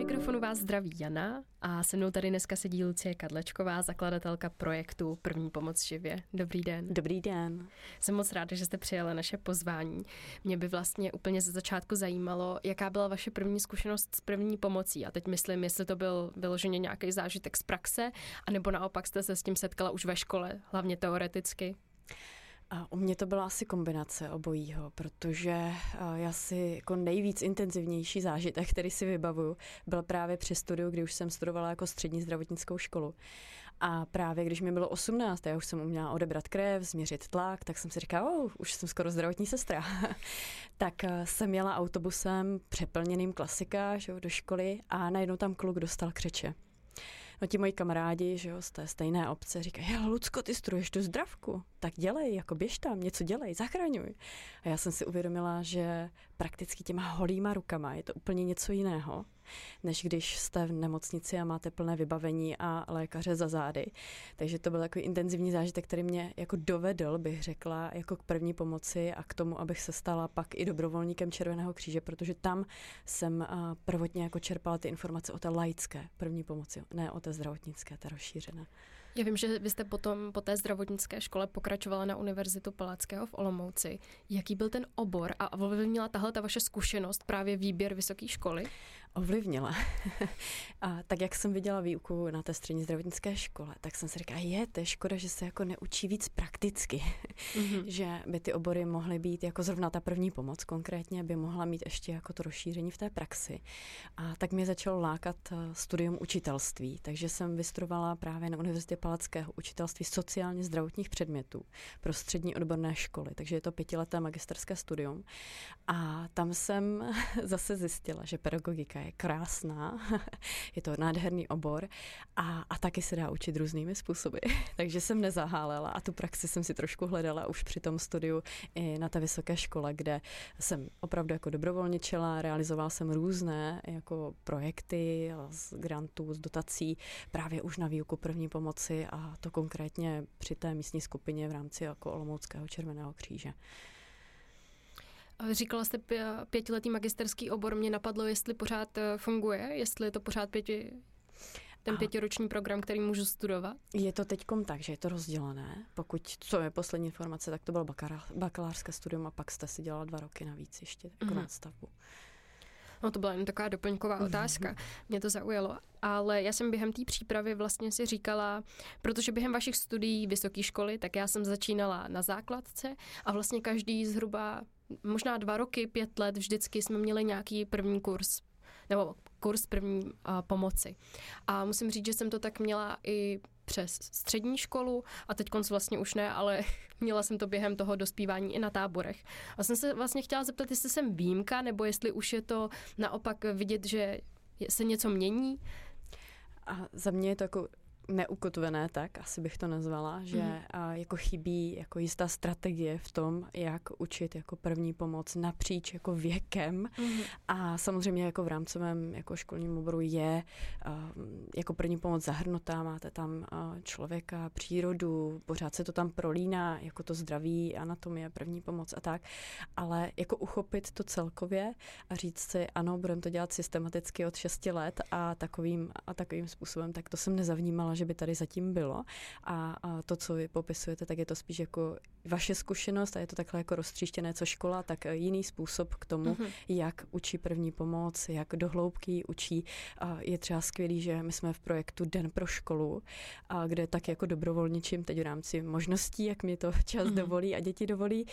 mikrofonu vás zdraví Jana a se mnou tady dneska sedí Lucie Kadlečková, zakladatelka projektu První pomoc živě. Dobrý den. Dobrý den. Jsem moc ráda, že jste přijala naše pozvání. Mě by vlastně úplně ze začátku zajímalo, jaká byla vaše první zkušenost s první pomocí. A teď myslím, jestli to byl vyloženě nějaký zážitek z praxe, anebo naopak jste se s tím setkala už ve škole, hlavně teoreticky. A u mě to byla asi kombinace obojího, protože já si jako nejvíc intenzivnější zážitek, který si vybavuju, byl právě při studiu, kdy už jsem studovala jako střední zdravotnickou školu. A právě když mi bylo 18, já už jsem uměla odebrat krev, změřit tlak, tak jsem si říkala, oh, už jsem skoro zdravotní sestra. tak jsem jela autobusem přeplněným klasika že, do školy a najednou tam kluk dostal křeče. No ti moji kamarádi, že jo, z té stejné obce říkají, hele Lucko, ty struješ tu zdravku, tak dělej, jako běž tam, něco dělej, zachraňuj. A já jsem si uvědomila, že prakticky těma holýma rukama je to úplně něco jiného, než když jste v nemocnici a máte plné vybavení a lékaře za zády. Takže to byl takový intenzivní zážitek, který mě jako dovedl, bych řekla, jako k první pomoci a k tomu, abych se stala pak i dobrovolníkem Červeného kříže, protože tam jsem prvotně jako čerpala ty informace o té laické první pomoci, ne o té zdravotnické, té rozšířené. Já vím, že vy jste potom po té zdravotnické škole pokračovala na Univerzitu Palackého v Olomouci. Jaký byl ten obor a ovlivnila tahle ta vaše zkušenost právě výběr vysoké školy? Ovlivnila. a tak jak jsem viděla výuku na té střední zdravotnické škole, tak jsem si říkala, je, to je škoda, že se jako neučí víc prakticky. Mm-hmm. že by ty obory mohly být jako zrovna ta první pomoc konkrétně, by mohla mít ještě jako to rozšíření v té praxi. A tak mě začalo lákat eh, studium učitelství, takže jsem vystudovala právě na Univerzitě Palackého učitelství sociálně zdravotních předmětů pro střední odborné školy, takže je to pětileté magisterské studium. A tam jsem zase zjistila, že pedagogika je krásná, je to nádherný obor a, a taky se dá učit různými způsoby. takže jsem nezahálela a tu praxi jsem si trošku hledala už při tom studiu i na té vysoké škole, kde jsem opravdu jako dobrovolničila, realizovala jsem různé jako projekty z grantů, z dotací právě už na výuku první pomoci práci a to konkrétně při té místní skupině v rámci jako Olomouckého červeného kříže. Říkala jste pětiletý magisterský obor, mě napadlo, jestli pořád eh, funguje, jestli je to pořád pěti, ten pětiroční program, který můžu studovat? Je to teď tak, že je to rozdělené. Pokud, co je poslední informace, tak to bylo bakalářské studium a pak jste si dělala dva roky navíc ještě jako mm-hmm. nástavbu. No to byla jen taková doplňková mhm. otázka. Mě to zaujalo. Ale já jsem během té přípravy vlastně si říkala, protože během vašich studií vysoké školy, tak já jsem začínala na základce a vlastně každý zhruba možná dva roky, pět let vždycky jsme měli nějaký první kurz nebo kurz první uh, pomoci. A musím říct, že jsem to tak měla i přes střední školu a teď konc vlastně už ne, ale měla jsem to během toho dospívání i na táborech. A jsem se vlastně chtěla zeptat, jestli jsem výjimka, nebo jestli už je to naopak vidět, že se něco mění. A za mě je to jako neukotvené, tak asi bych to nazvala, že mm. a jako chybí jako jistá strategie v tom, jak učit jako první pomoc napříč jako věkem mm. a samozřejmě jako v rámcovém jako školním oboru je a, jako první pomoc zahrnutá, máte tam a, člověka, přírodu, pořád se to tam prolíná, jako to zdraví, anatomie, první pomoc a tak, ale jako uchopit to celkově a říct si, ano, budeme to dělat systematicky od 6 let a takovým a takovým způsobem, tak to jsem nezavnímala, že by tady zatím bylo. A, a to, co vy popisujete, tak je to spíš jako vaše zkušenost a je to takhle jako roztříštěné, co škola, tak jiný způsob k tomu, mm-hmm. jak učí první pomoc, jak do hloubky učí. A je třeba skvělý, že my jsme v projektu Den pro školu, a kde tak jako dobrovolničím teď v rámci možností, jak mi to čas mm-hmm. dovolí a děti dovolí,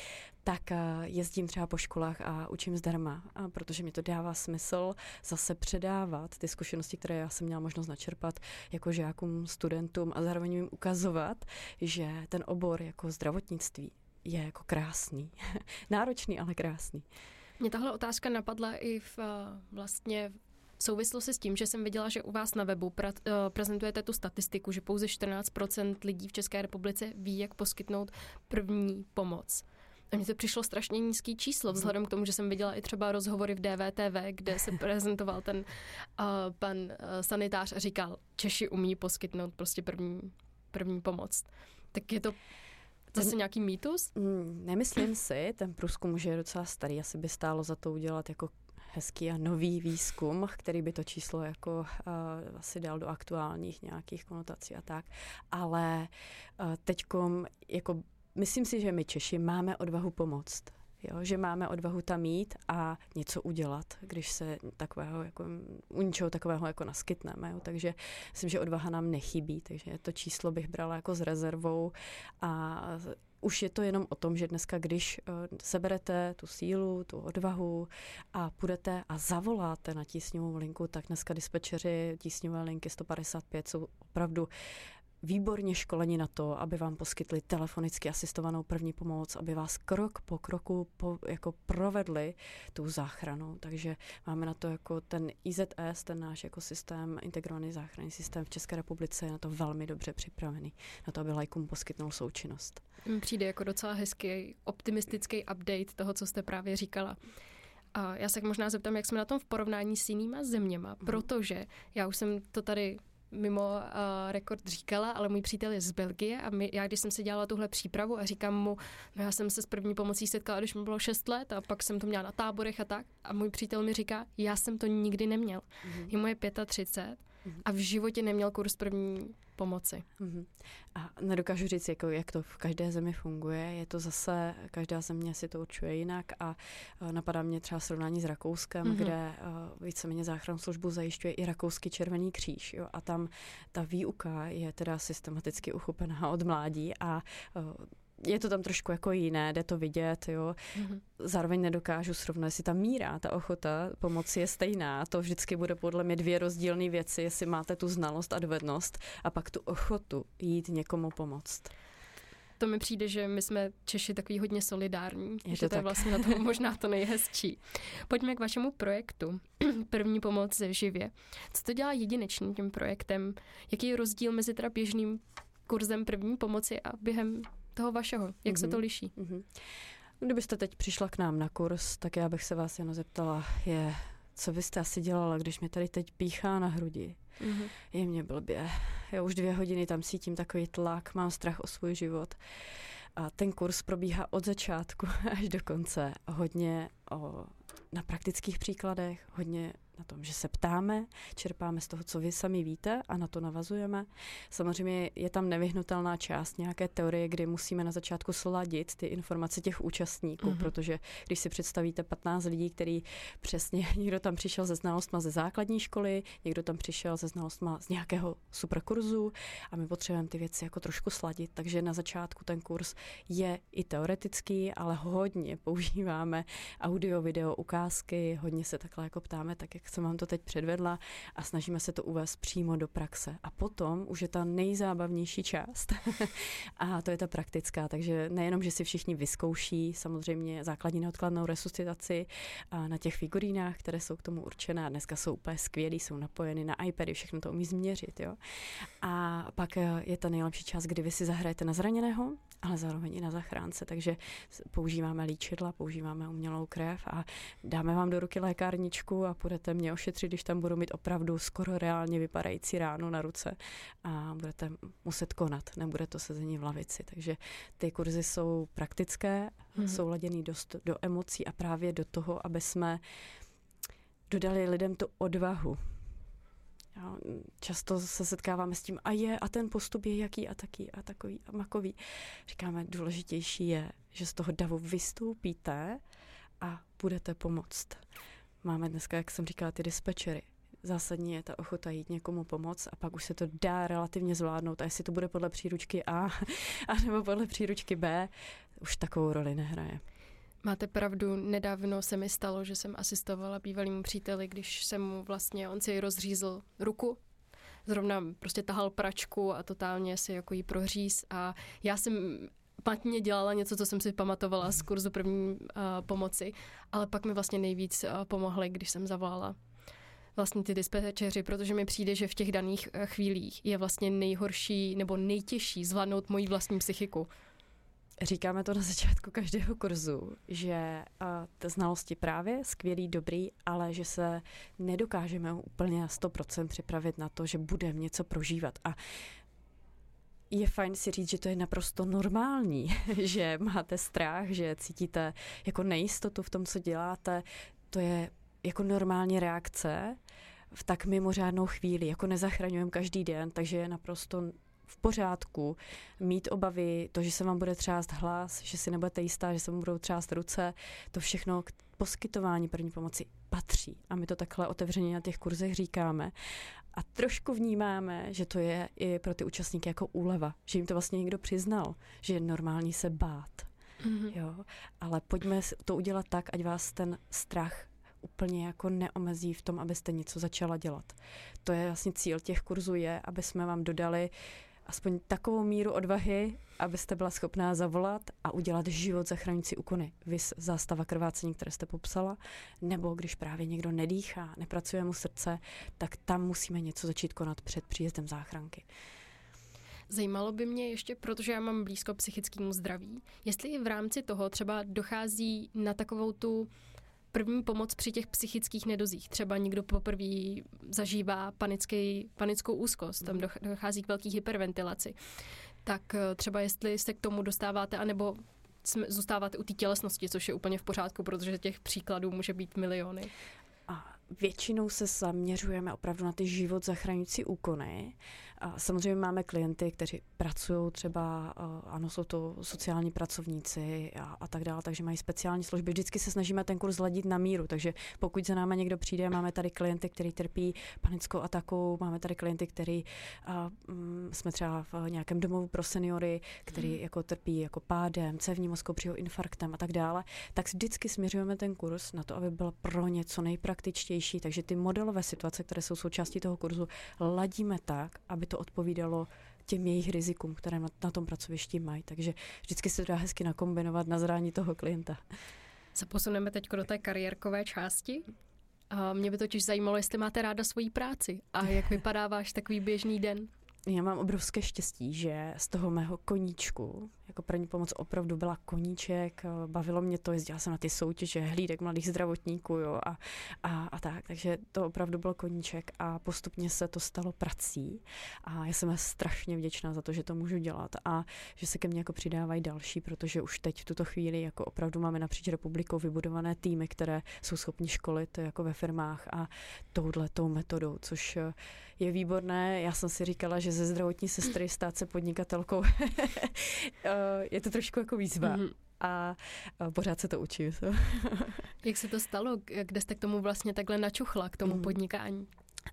tak jezdím třeba po školách a učím zdarma, a protože mi to dává smysl zase předávat ty zkušenosti, které já jsem měla možnost načerpat jako žákům, studentům a zároveň jim ukazovat, že ten obor jako zdravotnictví je jako krásný. Náročný, ale krásný. Mě tahle otázka napadla i v vlastně v souvislosti s tím, že jsem viděla, že u vás na webu pra, uh, prezentujete tu statistiku, že pouze 14% lidí v České republice ví, jak poskytnout první pomoc. A mně to přišlo strašně nízký číslo, vzhledem k tomu, že jsem viděla i třeba rozhovory v DVTV, kde se prezentoval ten uh, pan uh, sanitář a říkal, Češi umí poskytnout prostě první, první pomoc. Tak je to Zase nějaký mýtus? Mm, nemyslím si, ten průzkum už je docela starý, asi by stálo za to udělat jako hezký a nový výzkum, který by to číslo jako uh, asi dal do aktuálních nějakých konotací a tak. Ale uh, teďkom jako myslím si, že my Češi máme odvahu pomoct. Jo, že máme odvahu tam mít a něco udělat, když se takového, jako, u ničeho takového jako naskytneme. Jo. Takže myslím, že odvaha nám nechybí, takže to číslo bych brala jako s rezervou a už je to jenom o tom, že dneska, když uh, seberete tu sílu, tu odvahu a půjdete a zavoláte na tísňovou linku, tak dneska dispečeři tísňové linky 155 jsou opravdu výborně školeni na to, aby vám poskytli telefonicky asistovanou první pomoc, aby vás krok po kroku po, jako provedli tu záchranu. Takže máme na to jako ten IZS, ten náš jako systém, integrovaný záchranný systém v České republice je na to velmi dobře připravený, na to, aby lajkům poskytnul součinnost. Přijde jako docela hezký, optimistický update toho, co jste právě říkala. A já se možná zeptám, jak jsme na tom v porovnání s jinýma zeměma, mm. protože já už jsem to tady mimo uh, rekord říkala, ale můj přítel je z Belgie a my, já když jsem si dělala tuhle přípravu a říkám mu, no já jsem se s první pomocí setkala, když mi bylo 6 let a pak jsem to měla na táborech a tak a můj přítel mi říká, já jsem to nikdy neměl. Mm-hmm. Je moje 35 mm-hmm. a v životě neměl kurz první pomoci. Mm-hmm. A nedokážu říct, jako, jak to v každé zemi funguje. Je to zase, každá země si to určuje jinak a napadá mě třeba srovnání s Rakouskem, mm-hmm. kde uh, víceméně záchrannou službu zajišťuje i Rakouský červený kříž. Jo? A tam ta výuka je teda systematicky uchopená od mládí a uh, je to tam trošku jako jiné, jde to vidět, jo. Mm-hmm. Zároveň nedokážu srovnat, jestli ta míra, ta ochota pomoci je stejná. To vždycky bude podle mě dvě rozdílné věci, jestli máte tu znalost a dovednost a pak tu ochotu jít někomu pomoct. To mi přijde, že my jsme Češi takový hodně solidární, je že to, to je vlastně na tom možná to nejhezčí. Pojďme k vašemu projektu. První pomoc ze živě. Co to dělá jedinečným tím projektem? Jaký je rozdíl mezi teda běžným kurzem první pomoci a během toho vašeho? Jak mm-hmm. se to mhm. liší? Mm-hmm. Kdybyste teď přišla k nám na kurz, tak já bych se vás jen zeptala, je, co byste asi dělala, když mě tady teď píchá na hrudi? Mm-hmm. Je mě blbě. Já už dvě hodiny tam cítím takový tlak, mám strach o svůj život. A ten kurz probíhá od začátku až do konce. Hodně o, na praktických příkladech, hodně na tom, že se ptáme, čerpáme z toho, co vy sami víte a na to navazujeme. Samozřejmě je tam nevyhnutelná část nějaké teorie, kdy musíme na začátku sladit ty informace těch účastníků, mm-hmm. protože když si představíte 15 lidí, který přesně, někdo tam přišel ze znalostma ze základní školy, někdo tam přišel ze znalostma z nějakého superkurzu a my potřebujeme ty věci jako trošku sladit, takže na začátku ten kurz je i teoretický, ale hodně používáme audio, video, ukázky, hodně se takhle jako ptáme, tak jak jsem vám to teď předvedla a snažíme se to uvést přímo do praxe. A potom už je ta nejzábavnější část a to je ta praktická, takže nejenom, že si všichni vyzkouší samozřejmě základní neodkladnou resuscitaci a na těch figurínách, které jsou k tomu určené dneska jsou úplně skvělý, jsou napojeny na iPady, všechno to umí změřit. Jo? A pak eh, je ta nejlepší část, kdy vy si zahrajete na zraněného, ale zároveň i na zachránce, takže používáme líčidla, používáme umělou krev a dáme vám do ruky lékárničku a půjdete mě ošetřit, když tam budu mít opravdu skoro reálně vypadající ránu na ruce a budete muset konat, nebude to sezení v lavici. Takže ty kurzy jsou praktické, mm-hmm. jsou laděný dost do emocí a právě do toho, aby jsme dodali lidem tu odvahu. Jo, často se setkáváme s tím, a je, a ten postup je jaký a taký a takový a makový. Říkáme, důležitější je, že z toho davu vystoupíte a budete pomoct. Máme dneska, jak jsem říkala, ty dispečery. Zásadní je ta ochota jít někomu pomoct a pak už se to dá relativně zvládnout. A jestli to bude podle příručky A, a nebo podle příručky B, už takovou roli nehraje. Máte pravdu, nedávno se mi stalo, že jsem asistovala bývalýmu příteli, když jsem mu vlastně, on si rozřízl ruku, zrovna prostě tahal pračku a totálně si jako jí prohříz a já jsem špatně dělala něco, co jsem si pamatovala z kurzu první uh, pomoci, ale pak mi vlastně nejvíc uh, pomohly, když jsem zavolala vlastně ty dispečeři, protože mi přijde, že v těch daných uh, chvílích je vlastně nejhorší nebo nejtěžší zvládnout moji vlastní psychiku. Říkáme to na začátku každého kurzu, že uh, znalosti právě skvělý, dobrý, ale že se nedokážeme úplně na 100% připravit na to, že budeme něco prožívat. A je fajn si říct, že to je naprosto normální, že máte strach, že cítíte jako nejistotu v tom, co děláte. To je jako normální reakce v tak mimořádnou chvíli, jako nezachraňujeme každý den, takže je naprosto v pořádku, mít obavy, to, že se vám bude třást hlas, že si nebudete jistá, že se vám budou třást ruce, to všechno k poskytování první pomoci patří. A my to takhle otevřeně na těch kurzech říkáme. A trošku vnímáme, že to je i pro ty účastníky jako úleva, že jim to vlastně někdo přiznal, že je normální se bát. Mm-hmm. Jo? Ale pojďme to udělat tak, ať vás ten strach úplně jako neomezí v tom, abyste něco začala dělat. To je vlastně cíl těch kurzů je, aby jsme vám dodali aspoň takovou míru odvahy, abyste byla schopná zavolat a udělat život zachraňující úkony. Vys zástava krvácení, které jste popsala, nebo když právě někdo nedýchá, nepracuje mu srdce, tak tam musíme něco začít konat před příjezdem záchranky. Zajímalo by mě ještě, protože já mám blízko psychickému zdraví, jestli v rámci toho třeba dochází na takovou tu první pomoc při těch psychických nedozích. Třeba někdo poprvé zažívá panický, panickou úzkost, tam mhm. dochází k velký hyperventilaci. Tak eh, třeba jestli se k tomu dostáváte, anebo zůstáváte u té tělesnosti, což je úplně v pořádku, protože těch příkladů může být miliony. A většinou se zaměřujeme opravdu na ty život zachraňující úkony. A samozřejmě máme klienty, kteří pracují třeba, ano, jsou to sociální pracovníci a, a tak dále, takže mají speciální služby. Vždycky se snažíme ten kurz zladit na míru, takže pokud za náma někdo přijde, máme tady klienty, kteří trpí panickou atakou, máme tady klienty, který a, m, jsme třeba v nějakém domovu pro seniory, který hmm. jako trpí jako pádem, cévní mozkou infarktem a tak dále, tak vždycky směřujeme ten kurz na to, aby byl pro ně co nejpraktičtější. Takže ty modelové situace, které jsou součástí toho kurzu, ladíme tak, aby to odpovídalo těm jejich rizikům, které na, na tom pracovišti mají. Takže vždycky se to dá hezky nakombinovat na zrání toho klienta. Se posuneme teď do té kariérkové části. A mě by totiž zajímalo, jestli máte ráda svoji práci a jak vypadá váš takový běžný den. Já mám obrovské štěstí, že z toho mého koníčku, jako první pomoc opravdu byla koníček, bavilo mě to, jezdila jsem na ty soutěže, hlídek mladých zdravotníků jo, a, a, a tak, takže to opravdu byl koníček a postupně se to stalo prací a já jsem strašně vděčná za to, že to můžu dělat a že se ke mně jako přidávají další, protože už teď v tuto chvíli jako opravdu máme napříč republikou vybudované týmy, které jsou schopni školit jako ve firmách a touhle tou metodou, což je výborné. Já jsem si říkala, že ze zdravotní sestry stát se podnikatelkou eh, je to trošku jako výzva. Mm-hmm a pořád se to učí. Jak se to stalo? Kde jste k tomu vlastně takhle načuchla, k tomu mm. podnikání?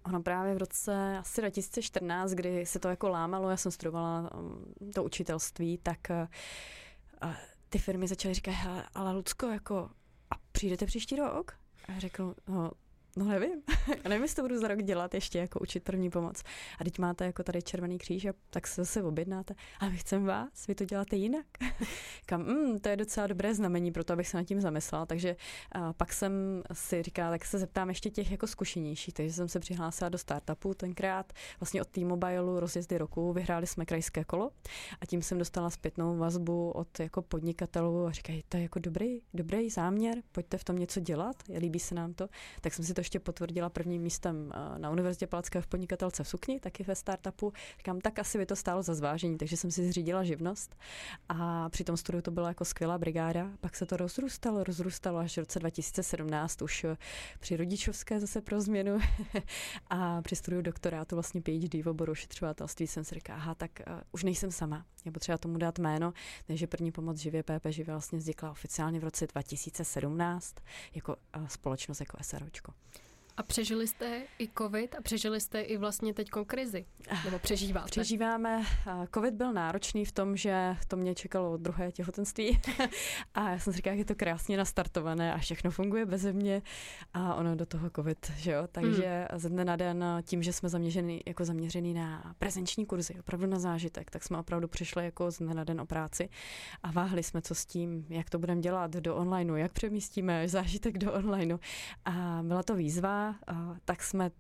Ono právě v roce asi 2014, kdy se to jako lámalo, já jsem studovala um, to učitelství, tak uh, ty firmy začaly říkat, ale Lucko, jako, a přijdete příští rok? A řeknu, no No nevím. Já nevím, jestli to budu za rok dělat ještě jako učit první pomoc. A teď máte jako tady Červený kříž a tak se zase objednáte. A my chceme vás, vy to děláte jinak. Kam, mm, to je docela dobré znamení pro to, abych se nad tím zamyslela. Takže a pak jsem si říkala, tak se zeptám ještě těch jako zkušenějších. Takže jsem se přihlásila do startupu tenkrát. Vlastně od T-Mobile rozjezdy roku vyhráli jsme krajské kolo a tím jsem dostala zpětnou vazbu od jako podnikatelů a říkají, to je jako dobrý, dobrý záměr, pojďte v tom něco dělat, líbí se nám to. Tak jsem si to ještě potvrdila prvním místem eh, na Univerzitě Palackého v podnikatelce v Sukni, taky ve startupu. Říkám, tak asi by to stálo za zvážení, takže jsem si zřídila živnost a při tom studiu to byla jako skvělá brigáda. Pak se to rozrůstalo, rozrůstalo až v roce 2017 už eh, při rodičovské zase pro změnu a při studiu doktorátu vlastně PhD v oboru ošetřovatelství jsem si říkala, aha, tak uh, už nejsem sama, je potřeba tomu dát jméno, takže první pomoc živě PP živě vlastně vznikla oficiálně v roce 2017 jako uh, společnost jako SROčko. A přežili jste i covid a přežili jste i vlastně teď krizi? Nebo přežíváte? Přežíváme. Covid byl náročný v tom, že to mě čekalo druhé těhotenství a já jsem si říkala, jak je to krásně nastartované a všechno funguje bez mě a ono do toho covid, že jo? Takže hmm. ze dne na den tím, že jsme zaměřený, jako zaměřený na prezenční kurzy, opravdu na zážitek, tak jsme opravdu přišli jako z dne na den o práci a váhli jsme, co s tím, jak to budeme dělat do onlineu, jak přemístíme zážitek do onlineu a byla to výzva tak jsme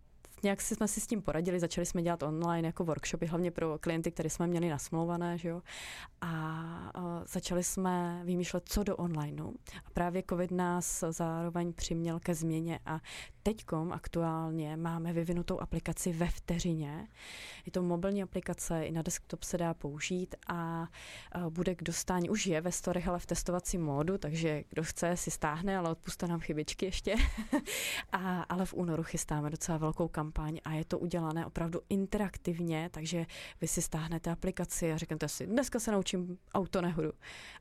nějak jsme si s tím poradili, začali jsme dělat online jako workshopy, hlavně pro klienty, které jsme měli nasmlouvané, že jo. A začali jsme vymýšlet, co do onlineu. A právě COVID nás zároveň přiměl ke změně a teďkom aktuálně máme vyvinutou aplikaci ve vteřině. Je to mobilní aplikace, i na desktop se dá použít a bude k dostání, už je ve storech, ale v testovacím módu, takže kdo chce, si stáhne, ale odpuste nám chybičky ještě. a, ale v únoru chystáme docela velkou kampaň a je to udělané opravdu interaktivně, takže vy si stáhnete aplikaci a řeknete si, dneska se naučím auto nehodu.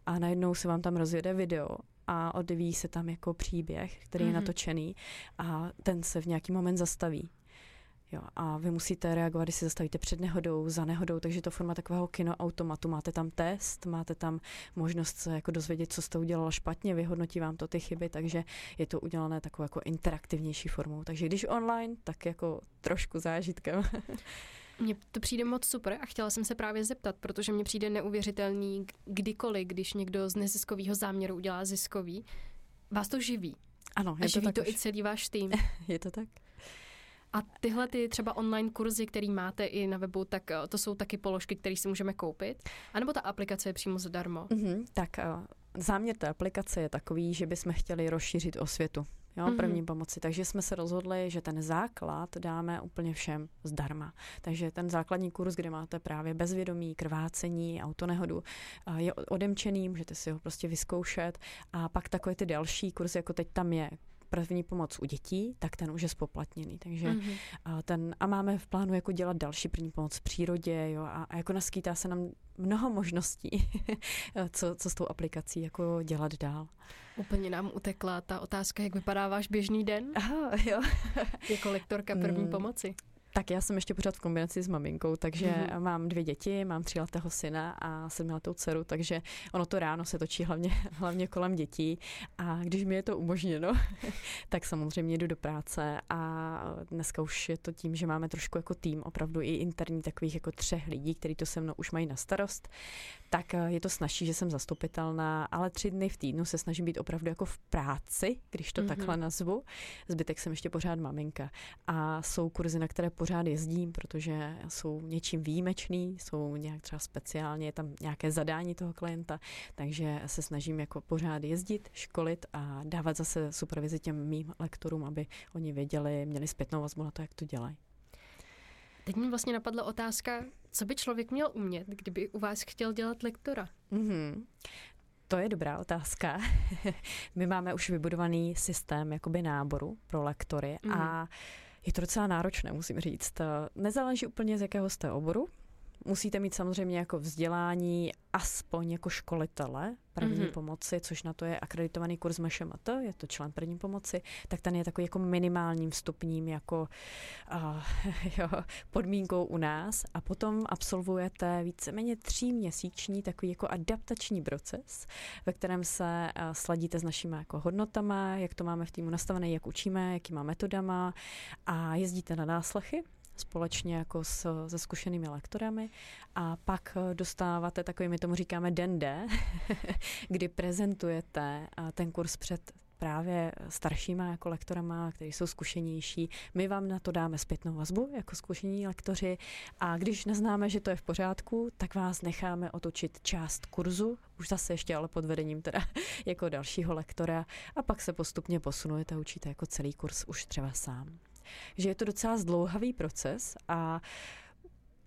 A najednou se vám tam rozjede video a odvíjí se tam jako příběh, který mm-hmm. je mhm. natočený a ten se v nějaký moment zastaví. Jo, a vy musíte reagovat, když si zastavíte před nehodou, za nehodou, takže to forma takového kinoautomatu. Máte tam test, máte tam možnost se jako dozvědět, co jste udělala špatně, vyhodnotí vám to ty chyby, takže je to udělané takovou jako interaktivnější formou. Takže když online, tak jako trošku zážitkem. Mně to přijde moc super a chtěla jsem se právě zeptat, protože mně přijde neuvěřitelný kdykoliv, když někdo z neziskového záměru udělá ziskový. Vás to živí. Ano, je a živí to, tak to i celý váš tým. je to tak. A tyhle ty třeba online kurzy, které máte i na webu, tak eh, to jsou taky položky, které si můžeme koupit? A nebo ta aplikace je přímo zadarmo? Mm-hmm, tak uh, záměr té aplikace je takový, že bychom chtěli rozšířit osvětu jo, mm-hmm. první pomoci. Takže jsme se rozhodli, že ten základ dáme úplně všem zdarma. Takže ten základní kurz, kde máte právě bezvědomí, krvácení, autonehodu, je odemčený, můžete si ho prostě vyzkoušet. A pak takové ty další kurzy, jako teď tam je první pomoc u dětí, tak ten už je spoplatněný. Takže mm-hmm. a, ten, a máme v plánu jako dělat další první pomoc v přírodě jo, a, a jako naskýtá se nám mnoho možností, co, co s tou aplikací jako dělat dál. Úplně nám utekla ta otázka, jak vypadá váš běžný den? Aha, jo. jako lektorka první mm. pomoci. Tak já jsem ještě pořád v kombinaci s maminkou, takže mm-hmm. mám dvě děti, mám tříletého syna a sedmiletou dceru, takže ono to ráno se točí hlavně, hlavně kolem dětí a když mi je to umožněno, tak samozřejmě jdu do práce a dneska už je to tím, že máme trošku jako tým, opravdu i interní takových jako třech lidí, kteří to se mnou už mají na starost, tak je to snažší, že jsem zastupitelná, ale tři dny v týdnu se snažím být opravdu jako v práci, když to mm-hmm. takhle nazvu. Zbytek jsem ještě pořád maminka. A jsou kurzy, na které pořád jezdím, protože jsou něčím výjimečný, jsou nějak třeba speciálně, je tam nějaké zadání toho klienta, takže se snažím jako pořád jezdit, školit a dávat zase supervizi těm mým lektorům, aby oni věděli, měli zpětnou vazbu na to, jak to dělají. Teď mi vlastně napadla otázka, co by člověk měl umět, kdyby u vás chtěl dělat lektora? Mm-hmm. To je dobrá otázka. My máme už vybudovaný systém jakoby náboru pro lektory mm. a je to docela náročné, musím říct. Nezáleží úplně z jakého jste oboru, musíte mít samozřejmě jako vzdělání aspoň jako školitele první mm-hmm. pomoci, což na to je akreditovaný kurz MŠMT, je to člen první pomoci, tak ten je takový jako minimálním vstupním jako uh, jo, podmínkou u nás a potom absolvujete víceméně tříměsíční takový jako adaptační proces, ve kterém se uh, sladíte s našimi jako hodnotama, jak to máme v týmu nastavené, jak učíme, jakýma metodama a jezdíte na náslechy společně jako s, se zkušenými lektorami. A pak eh, dostáváte takový, my tomu říkáme den D, kdy prezentujete eh, ten kurz před právě staršíma jako lektorama, kteří jsou zkušenější. My vám na to dáme zpětnou vazbu jako zkušení lektoři. A když neznáme, že to je v pořádku, tak vás necháme otočit část kurzu, už zase ještě ale pod vedením teda jako dalšího lektora. A pak se postupně posunujete a učíte jako celý kurz už třeba sám že je to docela zdlouhavý proces a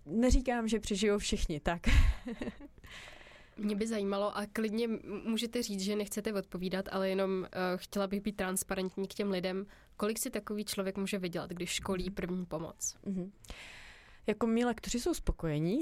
neříkám, že přežijou všichni, tak. Mě by zajímalo a klidně můžete říct, že nechcete odpovídat, ale jenom uh, chtěla bych být transparentní k těm lidem. Kolik si takový člověk může vydělat, když školí první pomoc? Mm-hmm. Jako my lektoři jsou spokojení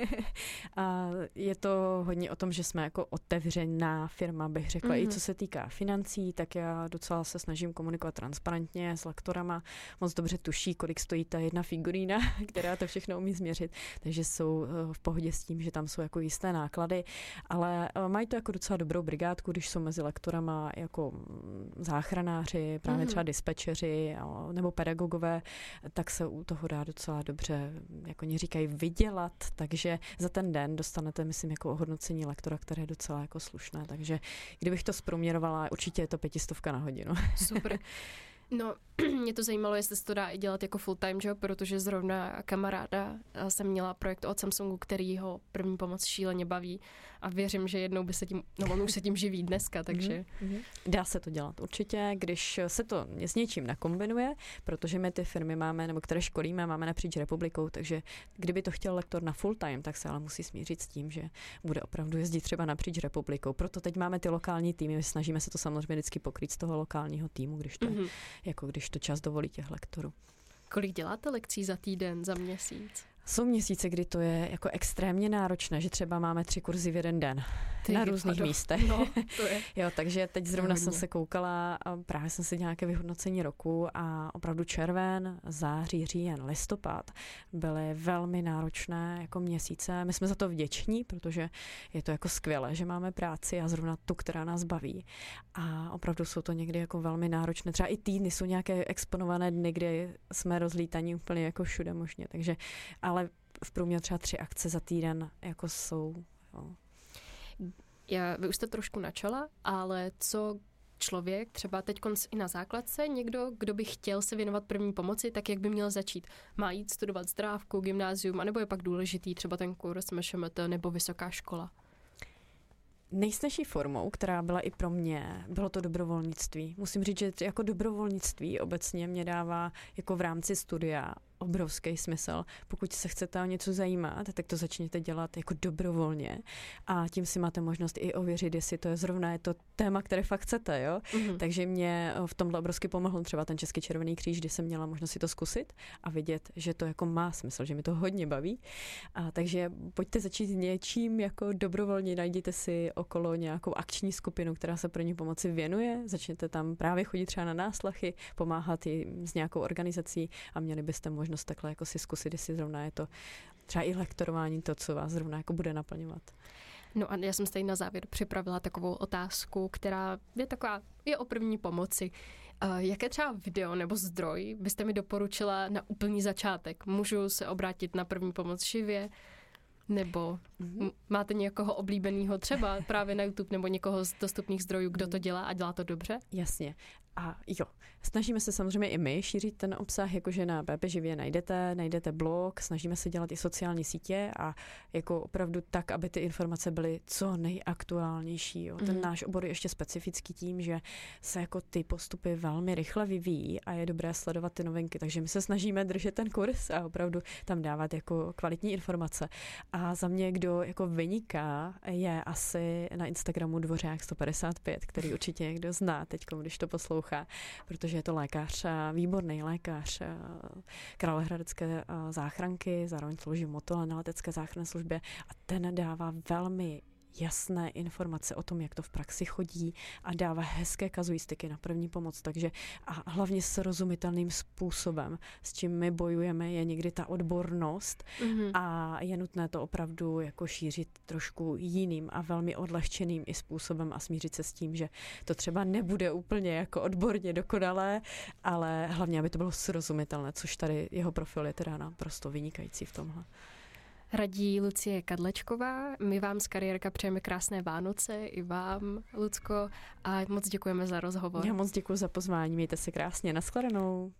a je to hodně o tom, že jsme jako otevřená firma, bych řekla. Mm-hmm. I mhm. co se týká financí, tak já docela se snažím komunikovat transparentně s lektorama. Moc dobře tuší, kolik stojí ta jedna figurína, která to všechno umí změřit, takže jsou eh, v pohodě s tím, že tam jsou jako jisté náklady, ale eh, mají to jako docela dobrou brigádku, když jsou mezi lektorama jako mm, záchranáři, právě mm-hmm. třeba dispečeři nebo pedagogové, tak se u toho dá docela dobře jako oni říkají, vydělat, takže za ten den dostanete, myslím, jako ohodnocení lektora, které je docela jako slušné, takže kdybych to zprůměrovala, určitě je to pětistovka na hodinu. Super. No, mě to zajímalo, jestli se to dá i dělat jako full-time job, protože zrovna kamaráda eh, jsem měla projekt od Samsungu, který ho první pomoc šíleně baví a věřím, že jednou by se tím, no on už se tím živí dneska, takže... Mm-hmm. Dá se to dělat určitě, když se to s něčím nakombinuje, protože my ty firmy máme, nebo které školíme, máme napříč republikou, takže kdyby to chtěl lektor na full time, tak se ale musí smířit s tím, že bude opravdu jezdit třeba napříč republikou. Proto teď máme ty lokální týmy, snažíme se to samozřejmě vždycky pokrýt z toho lokálního týmu, když to, mm-hmm. Jako když to čas dovolí těch lektorů. Kolik děláte lekcí za týden, za měsíc? Jsou měsíce, kdy to je jako extrémně náročné, že třeba máme tři kurzy v jeden den Ty na různých do... místech. No, to je. jo, takže teď zrovna jsem se koukala a právě jsem si nějaké vyhodnocení roku a opravdu červen, září, říjen, listopad byly velmi náročné jako měsíce. My jsme za to vděční, protože je to jako skvělé, že máme práci a zrovna tu, která nás baví. A opravdu jsou to někdy jako velmi náročné. Třeba i týdny jsou nějaké exponované dny, kdy jsme rozlítaní úplně jako všude možně. Takže, ale v průměru třeba tři akce za týden jako jsou. Jo. Já, vy už jste trošku načala, ale co člověk, třeba teď i na základce, někdo, kdo by chtěl se věnovat první pomoci, tak jak by měl začít? Má jít studovat zdrávku, gymnázium, anebo je pak důležitý třeba ten kurz MŠMT nebo vysoká škola? Nejsnažší formou, která byla i pro mě, bylo to dobrovolnictví. Musím říct, že jako dobrovolnictví obecně mě dává jako v rámci studia obrovský smysl. Pokud se chcete o něco zajímat, tak to začněte dělat jako dobrovolně a tím si máte možnost i ověřit, jestli to je zrovna je to téma, které fakt chcete, jo. Mm-hmm. Takže mě v tomhle obrovsky pomohl třeba ten Český červený kříž, kdy jsem měla možnost si to zkusit a vidět, že to jako má smysl, že mi to hodně baví. A takže pojďte začít něčím jako dobrovolně, najděte si okolo nějakou akční skupinu, která se pro ní pomoci věnuje, začněte tam právě chodit třeba na náslachy, pomáhat jim s nějakou organizací a měli byste možnost možnost takhle jako si zkusit, jestli zrovna je to třeba i lektorování to, co vás zrovna jako bude naplňovat. No a já jsem stejně na závěr připravila takovou otázku, která je taková, je o první pomoci. Uh, jaké třeba video nebo zdroj byste mi doporučila na úplný začátek? Můžu se obrátit na první pomoc živě? Nebo mm-hmm. máte někoho oblíbeného třeba právě na YouTube nebo někoho z dostupných zdrojů, kdo to dělá a dělá to dobře? Jasně. A jo, snažíme se samozřejmě i my šířit ten obsah, jakože na BP živě najdete, najdete blog, snažíme se dělat i sociální sítě a jako opravdu tak, aby ty informace byly co nejaktuálnější. Jo. Ten mm. náš obor je ještě specifický tím, že se jako ty postupy velmi rychle vyvíjí a je dobré sledovat ty novinky, takže my se snažíme držet ten kurz a opravdu tam dávat jako kvalitní informace. A za mě, kdo jako vyniká, je asi na Instagramu Dvořák 155, který určitě někdo zná teď, když to poslouchá poslouchá, protože je to lékař, výborný lékař Královéhradecké záchranky, zároveň slouží motole na letecké záchranné službě a ten dává velmi jasné informace o tom, jak to v praxi chodí a dává hezké kazuistiky na první pomoc. Takže a hlavně srozumitelným způsobem, s čím my bojujeme, je někdy ta odbornost mm-hmm. a je nutné to opravdu jako šířit trošku jiným a velmi odlehčeným i způsobem a smířit se s tím, že to třeba nebude úplně jako odborně dokonalé, ale hlavně, aby to bylo srozumitelné, což tady jeho profil je teda naprosto vynikající v tomhle radí Lucie Kadlečková. My vám z kariérka přejeme krásné Vánoce, i vám, Lucko, a moc děkujeme za rozhovor. Já moc děkuji za pozvání, mějte se krásně, nashledanou.